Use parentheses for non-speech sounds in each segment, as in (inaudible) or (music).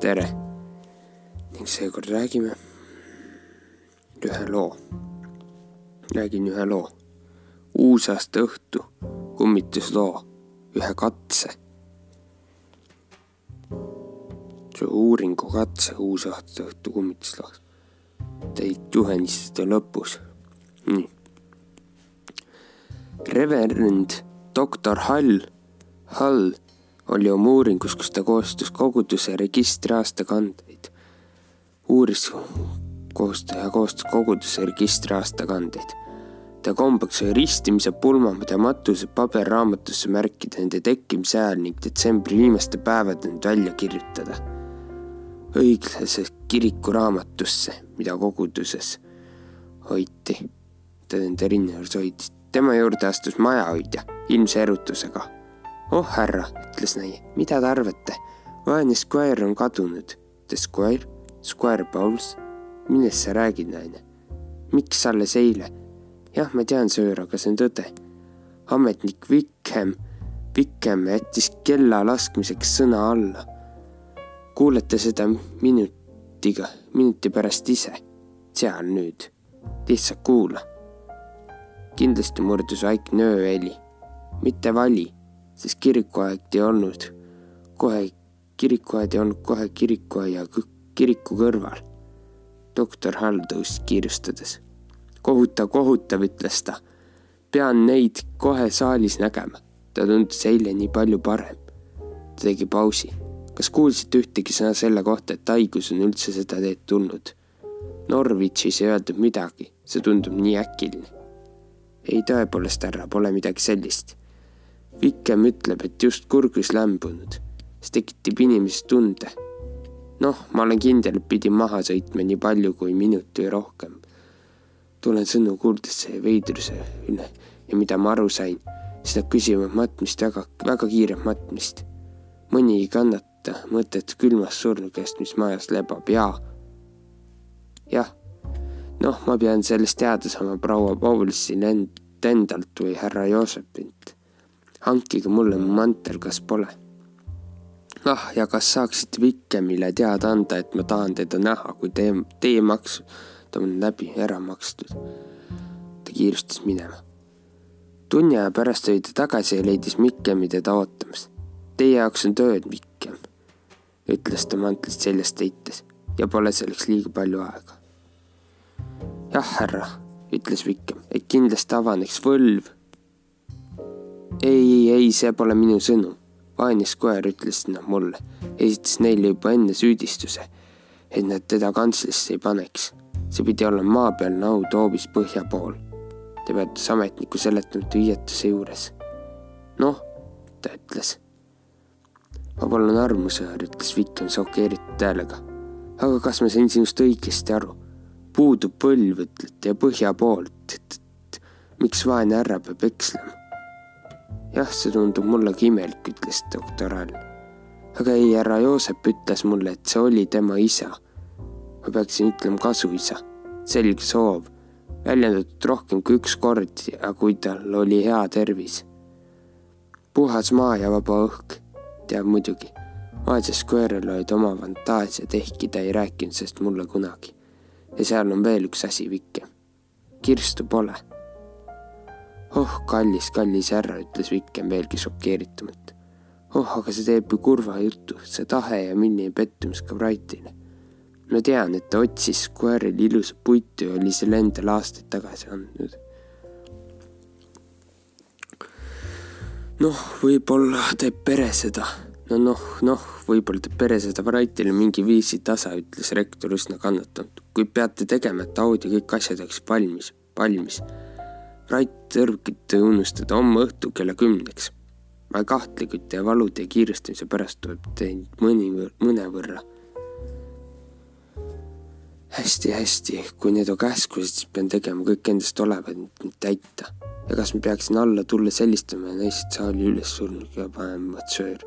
tere! ning seekord räägime ühe loo. räägin ühe loo. uusaasta õhtu kummitusloo, ühe katse. see uuringu katse uusaasta õhtu kummitusloos. Teid juhendistada lõpus. nii. Reverend doktor Hall, Hall oli oma uuringus, kus ta koostas koguduse registri aastakandeid. uuris koostaja koostas koguduse registri aastakandeid. ta kombeks oli ristimise pulmad ja matused paberraamatusse märkida nende tekkimise ajal ning detsembri viimaste päevade nüüd välja kirjutada. õiglase kirikuraamatusse, mida koguduses hoiti, ta nende rinna juures hoidis. tema juurde astus majahoidja ilmse erutusega oh härra, ütles näi, mida te arvate? vaene Squire on kadunud. The Squire? Squire Bowles? millest sa räägid, naine? miks alles eile? jah, ma tean, söör, aga see on tõde. ametnik Wickham, Wickham jättis kella laskmiseks sõna alla. kuulete seda minutiga, minuti pärast ise. seal nüüd. lihtsalt kuula. kindlasti murdus vaikne ööheli, mitte vali sest kirikuaed ei olnud kohe, kirikuaed ei olnud kohe kirikuaia kiriku kõrval. doktor Hall tõusis kiirustades. kohutav, kohutav, ütles ta. pean neid kohe saalis nägema. ta tundus eile nii palju parem. ta tegi pausi. kas kuulsite ühtegi sõna selle kohta, et haigus on üldse seda teed tulnud? Norwichis ei öeldud midagi, see tundub nii äkiline. ei, tõepoolest, härra, pole midagi sellist Vikem ütleb, et just kurgus lämbunud. see tekitab inimeses tunde. noh, ma olen kindel, et pidin maha sõitma nii palju kui minut või rohkem. tulen sõnu kuuldes see veidruse üle ja mida ma aru sain, siis nad küsivad matmist väga, väga kiiret matmist. mõni ei kannata mõtet külmast surnu käest, mis majas lebab ja. jah, noh, ma pean sellest teada saama proua Paulsi endalt või härra Joosepilt hankige mulle mu mantel, kas pole? ah, ja kas saaksite Vikemile teada anda, et ma tahan teda näha, kui teie, teie maks on läbi ära makstud. ta kiirustas minema. tunni aja pärast oli ta tagasi ja leidis Mikkemi teda ootamas. Teie jaoks on tööd, Mikkem, ütles ta mantlist seljast heites ja pole selleks liiga palju aega. jah, härra, ütles Vikkem, et kindlasti avaneks võlv ei, ei, see pole minu sõnum. vaenis koer ütles nad mulle, esitas neile juba enne süüdistuse, et nad teda kantslisse ei paneks. see pidi olema maapealne haud hoopis põhja pool. ta peatus ametniku seletamatu hiietuse juures. noh, ta ütles. ma palun armusõõr, ütles Vikken šokeeritud häälega. aga kas ma sain sinust õigesti aru? puudub põlv, ütlete, ja põhja poolt. miks vaene härra peab ekslema? Jah, see tundub mullegi imelik, ütles doktor Hall. aga ei, härra Joosep ütles mulle, et see oli tema isa. ma peaksin ütlema kasuisa. selge soov, väljendatud rohkem kui üks kord ja kui tal oli hea tervis. puhas maa ja vaba õhk, teab muidugi. vaeses koeral olid oma fantaasiad, ehkki ta ei rääkinud sellest mulle kunagi. ja seal on veel üks asi, Vikke. kirstu pole oh, kallis, kallis härra, ütles Vikem veelgi šokeeritumalt. oh, aga see teeb ju kurva juttu, see tahe ja milline pettumus ka Brightile. ma tean, et ta otsis koeril ilusat puitu ja oli selle endale aastaid tagasi andnud. noh, võib-olla teeb pere seda. no noh, noh, võib-olla teeb pere seda Brightile mingi viisi tasa, ütles rektor üsna kannatamatu. kui peate tegema, et aud ja kõik asjad oleks valmis, valmis Rait tõrgiti unustada homme õhtul kella kümneks. ma kuid teie valude ja kiirustamise pärast tuleb teid mõni, mõnevõrra. hästi, hästi, kui need on käskused, siis pean tegema kõik endast olevat, et neid täita. ja kas ma peaksin alla tulles helistama ja naised saali üles surnud ja panema söör?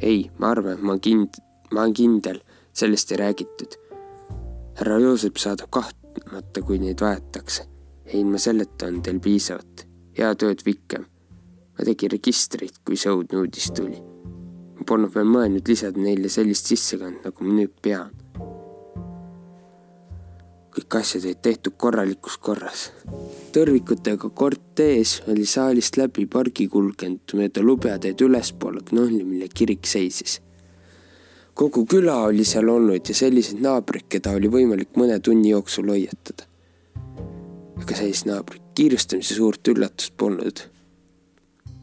ei, ma arvan, et ma kind-, ma olen kindel, sellest ei räägitud. härra Joosep saadab kahtlemata, kui neid vajatakse ja ilma selleta on teil piisavat. head ööd, Vikem. ma tegin registrit, kui see õudne uudis tuli. polnud veel mõelnud lisada neile sellist sissekand, nagu ma nüüd pean. kõik asjad olid tehtud korralikus korras. tõrvikutega kortees oli saalist läbi pargi kulgenud mööda lubjateed ülespoole Knolli, mille kirik seisis. kogu küla oli seal olnud ja selliseid naabreid, keda oli võimalik mõne tunni jooksul hoiatada. Aga sellist naabrit, kiirustamise suurt üllatust polnud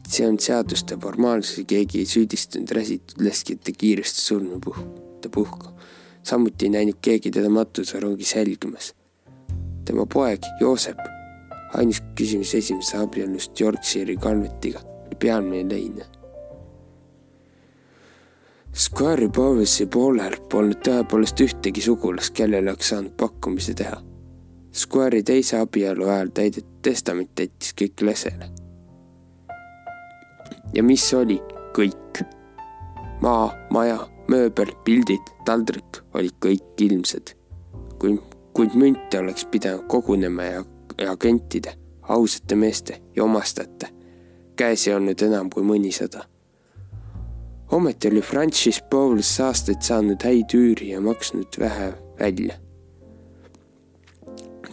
see on seaduste formaalsus ja keegi ei süüdistanud räsitud leskite kiiresti surma puhta puhku. samuti ei näinud keegi teda matusarongis helgimas. tema poeg Joosep, ainus küsimus esimese abielust Yorkshire'i Calvetiga oli pealmine leine. Square'i Powesi poolel polnud tõepoolest ühtegi sugulast, kellele oleks saanud pakkumise teha. Square'i teise abielu ajal täidetud testament jättis kõik lesele ja mis oli kõik. maa, maja, mööbel, pildid, taldrik olid kõik ilmsed. kui, kuid münte oleks pidanud kogunema ja, ja agentide, ausate meeste ja omastajate käes ei olnud enam kui mõnisada. ometi oli Francis Bowles aastaid saanud häid üüri ja maksnud vähe välja.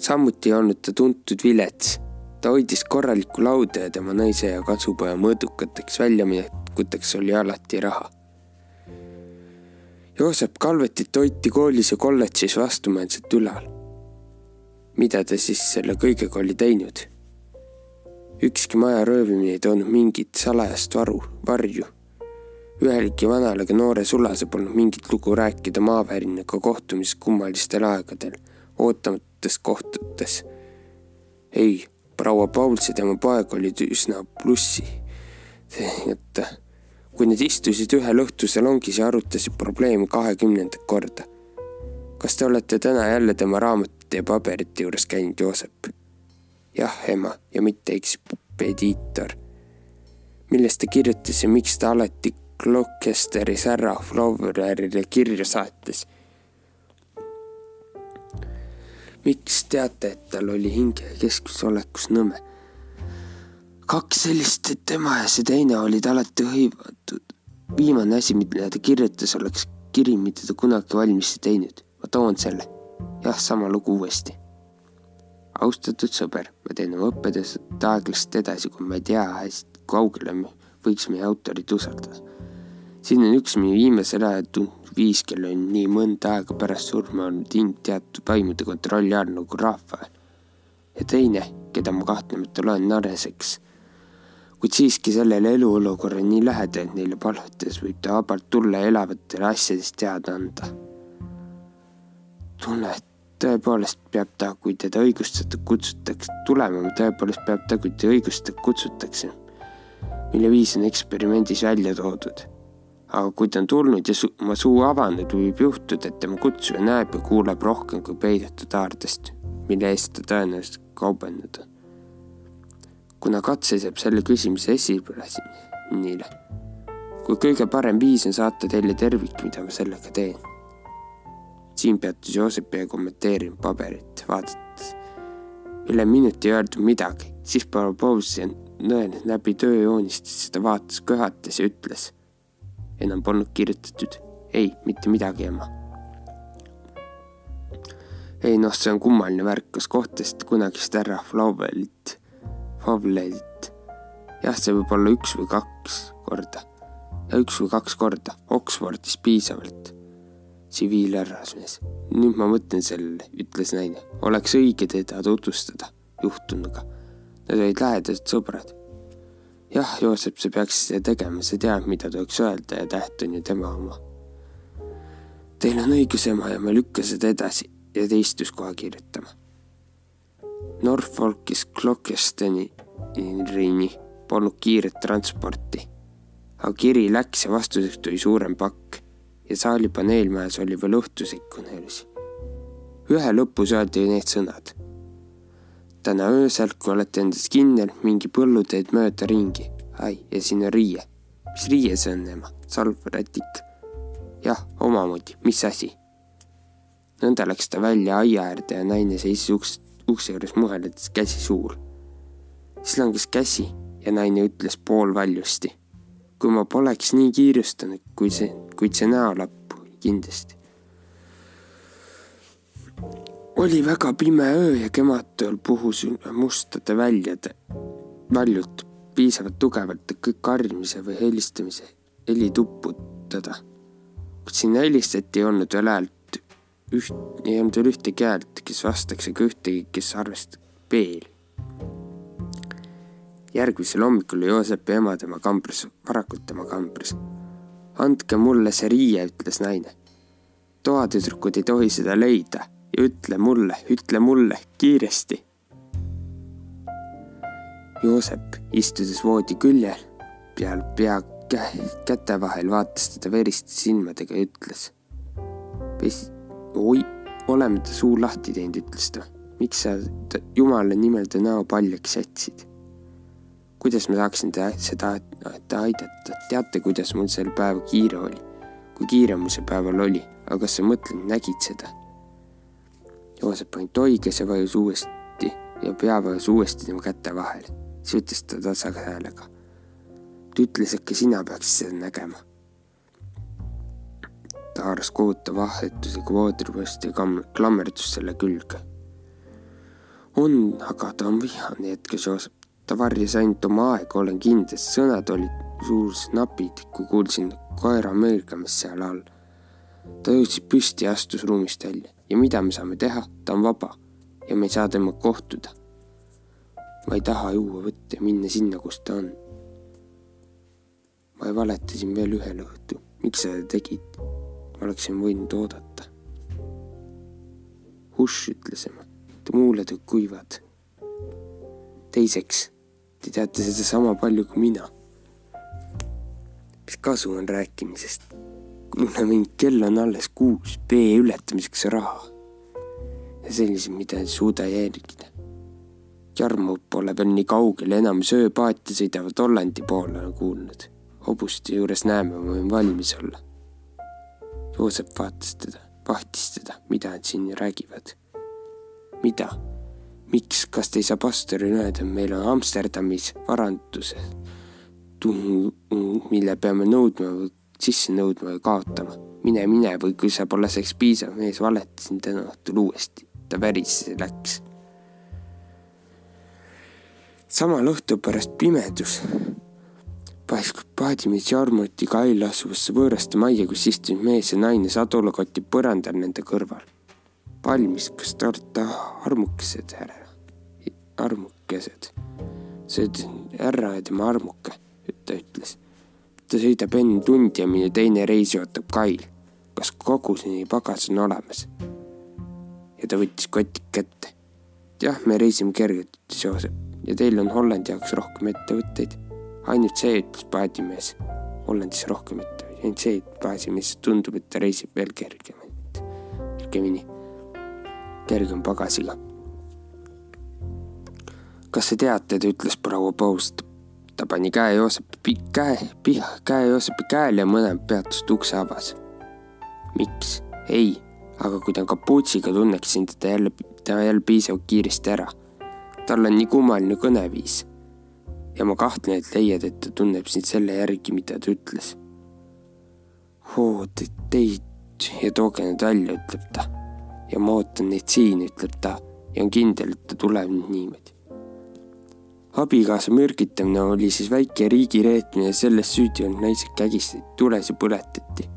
Samuti ei olnud ta tuntud vilets ta hoidis korralikku lauda ja tema naise ja katsupoja mõõdukateks väljaminekuteks oli alati raha. Joosep Kalvetit hoiti koolis ja kolledžis vastumeelselt ülal. mida ta siis selle kõigega oli teinud? ükski maja röövimine ei toonud mingit salajast varu, varju. ühelegi vanale ega noore sulase polnud mingit lugu rääkida maavärinaga kohtumisest kummalistel aegadel, ootamatutes kohtades. ei proua Pauls ja tema poeg olid üsna plussi. et kui nad istusid ühel õhtusel ongis ja arutasid probleemi kahekümnendat korda. kas te olete täna jälle tema raamatute ja paberite juures käinud, Joosep? jah, ema, ja mitte ekspediitor. millest ta kirjutas ja miks ta alati Gloucesteri särra Flowerile kirja saatis miks teate, et tal oli hinge keskuse olekus nõme? kaks sellist, et tema ja see teine olid alati hõivatud. viimane asi, mida ta kirjutas, oleks kiri, mida ta kunagi valmis ei teinud. ma toon selle. jah, sama lugu uuesti. austatud sõber, ma teen oma õppetöös aeglaselt edasi, kui ma ei tea hästi, kaugele me võiks meie autorit usaldada. Siin on üks meie viimasel ajal tund-, viis, kel on nii mõnda aega pärast surma olnud hing teatud vaimude kontrolli all nagu Rafael. ja teine, keda ma kahtlemata loen Nareseks. kuid siiski sellele eluolukorra nii lähedal, et neile paludes võib ta vabalt tulla ja elavatele asjadest teada anda. tunne, et tõepoolest peab ta, kui teda õigustatud kutsutakse tulema, tõepoolest peab ta, kui teda õigustatud kutsutakse, mille viis on eksperimendis välja toodud aga kui ta on tulnud ja su oma suu avanud, võib juhtuda, et tema kutsuja näeb ja kuuleb rohkem kui peidetud aardest, mille eest ta tõenäoliselt kaubelnud on. kuna katse saab selle küsimuse esiplaanile, kui kõige parem viis on saata teile tervik, mida ma sellega teen. siin peatus Joosep ja kommenteerib paberit, vaadates. üle minuti ei öeldud midagi, siis Barbarossa nõeles läbi tööjoonistest seda vaatas köhates ja ütles enam polnud kirjutatud. ei, mitte midagi, ema. ei noh, see on kummaline värk, kas kohtasite kunagist härra Flaubelit, Faubelit? jah, see võib olla üks või kaks korda. ja üks või kaks korda, Oxfordis piisavalt. tsiviilhärrasmees. nüüd ma mõtlen sellele, ütles naine. oleks õige teda tutvustada juhtunuga. Nad olid lähedased sõbrad jah, Joosep, sa peaksid seda tegema, sa tead, mida tuleks öelda ja täht on ju tema oma. Teil on õigus, ema, ja ma lükkan seda edasi ja ta istus kohe kirjutama. Norfolkis Clockestoni polnud kiiret transporti, aga kiri läks ja vastuseks tuli suurem pakk ja saali paneelmäes oli veel õhtusikkune öös. ühe lõpus öeldi need sõnad täna öösel, kui olete endas kindel, mingi põlluteed mööda ringi. ai, ja siin on riie. mis riie see on, ema? salvrätik. jah, omamoodi, mis asi? nõnda läks ta välja aia äärde ja naine seisis uks, ukse juures muheledes, käsi suul. siis langes käsi ja naine ütles poolvaljusti. kui ma poleks nii kiirustanud, kui see, kuid see näolapp kindlasti. Oli väga pime öö ja kevadtool puhus mustade väljade, väljult piisavalt tugevalt, et kõik karjumise või helistamise heli tuputada. kuid sinna helistati, ei olnud veel häält, üht, ei olnud veel ühtegi häält, kes vastaks ega ühtegi, kes arvestab veel järgmisel hommikul Joosepi ema tema kambris, varakult tema kambris. andke mulle see riie, ütles naine. toatüdrukud ei tohi seda leida ja ütle mulle, ütle mulle kiiresti. Joosep, istudes voodi küljel, peal pea käte vahel, vaatas teda veriste silmadega ja ütles. oi, oleme ta suu lahti teinud, ütles ta. miks sa jumala nimel ta näo paljaks jätsid? kuidas ma saaksin te seda te aidata, teate, kuidas mul sel päeval kiire oli, kui kiire mul see päeval oli, aga kas sa mõtled, nägid seda? Joosep ainult oiges ja vajus uuesti ja pea vajus uuesti tema käte vahel, siis ütles ta tasaka häälega. ta ütles, et ka sina peaksid seda nägema. ta haaras kohutav vahetusega voodrivõst ja klammerdus selle külge. on, aga ta on vihane, jätkas Joosep ta varjas ainult oma aega, olen kindel, sõnad olid suus napid, kui kuulsin koera mõõgamist seal all. ta jõudis püsti ja astus ruumist välja ja mida me saame teha, ta on vaba ja me ei saa temaga kohtuda. ma ei taha juua võtta ja minna sinna, kus ta on. ma valetasin veel ühel õhtul, miks sa seda tegid? oleksin võinud oodata. Hush, ütles ema, ta muuled kuivad. teiseks Te teate sedasama palju kui mina. mis kasu on rääkimisest? Kuna mind kell on alles kuus, vee ületamiseks raha. ja selliseid, mida ei suuda jälgida. Jarmo pole veel nii kaugel, enamus ööpaate sõidavad Hollandi poole, olen kuulnud. hobuste juures näeme, ma võin valmis olla. Joosep vaatas teda, vahtis teda, mida nad siin räägivad. mida? miks, kas te ei saa pastorile öelda, meil on Amsterdamis varandus, mille peame nõudma sisse nõudma või kaotama. mine, mine või kui sa pole selleks piisav mees, valetasin täna õhtul uuesti. ta värises ja läks. samal õhtul pärast pimedus paiskus paadimees Jarmuti kail asuvasse võõraste majja, kus istusid mees ja naine sadulakoti põrandal nende kõrval. valmis, kas olete armukesed, härra? armukesed. sööd härra ja tema armuke, ta ütles. Ta sõidab enne tundi ja minu teine reis ootab kail. kas koguseni pagas on olemas? ja ta võttis kotid kätte. jah, me reisime kergelt, ütles Joosep ja teil on Hollandi jaoks rohkem ettevõtteid. ainult see, ütles paadimees. Hollandis rohkem ettevõtteid, ainult see, et paadimees tundub, et ta reisib veel kergemalt, kergemini, kergem pagasiga kas te teate, ta ütles proua Poust. Ta pani käe Joosepi käe, käe Joosepi käel ja mõlemad peatust ukse avas. miks? ei, aga kui ta kapuutsiga tunneksin teda jälle, ta jälle piisavalt kiiresti ära. tal on nii kummaline kõneviis. ja ma kahtlen, et leiad, et ta tunneb sind selle järgi, mida ta ütles. oo, te, teid ja tooge need välja, ütleb ta. ja ma ootan neid siin, ütleb ta ja on kindel, et ta tuleb niimoodi abikaasa mürgitamine oli siis väike riigireetmine ja selles süüdi olnud naised kägistati tules ja põletati.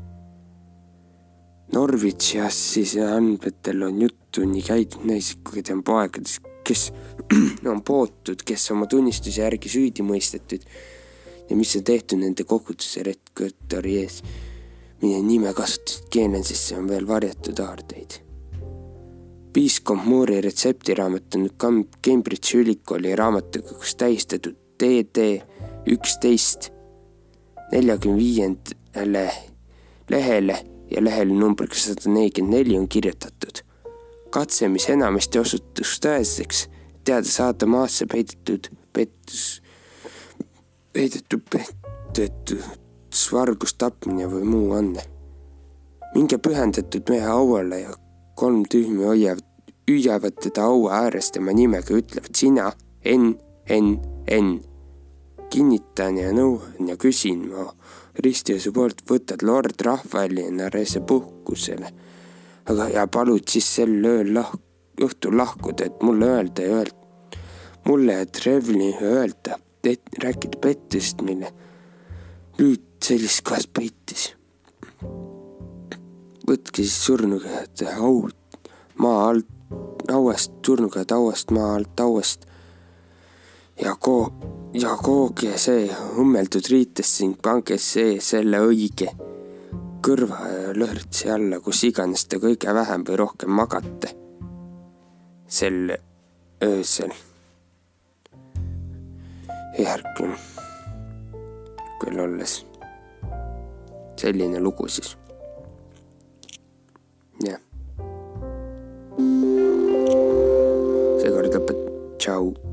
Norvitšiassis andmetel on juttu nii käidud naised kui ka tema poegadest, kes (clears throat) on pootud, kes oma tunnistuse järgi süüdi mõistetud ja mis on tehtud nende koguduse redaktori ees, mille nime kasutasid Genesisse on veel varjatud aardeid piiskop Moore'i retseptiraamat on Cambridge'i ülikooli raamatuga, kus tähistatud DD üksteist neljakümne viiendale lehele ja lehele numbriga sada nelikümmend neli on kirjutatud. katse, mis enamasti osutus tõeseks, teada saada maasse peidetud pettus, peidetud pettetud vargus, tapmine või muu anne. minge pühendatud mehe hauale ja kolm tühmi hoiavad hüüavad teda haua ääres tema nimega, ütlevad sina, Enn, Enn, Enn. kinnitan ja nõuan ja küsin ma ristiöösu poolt, võtad lord Rahvaeli Narese puhkusele. aga, ja palud siis sel ööl lah-, õhtul lahkuda, et mulle öelda ja öelda, mulle ja Trevli öelda, rääkida pettusest, mille nüüd sellises kohas peitis. Võtke siis surnukäed haud maa alt, hauast, surnukäed hauast, maa alt hauast ja koo-, ja kooge see õmmeldud riites ning pange see selle õige kõrva ja lõhritsi alla, kus iganes te kõige vähem või rohkem magate. sel öösel. järgmine, küll olles selline lugu siis Tchau.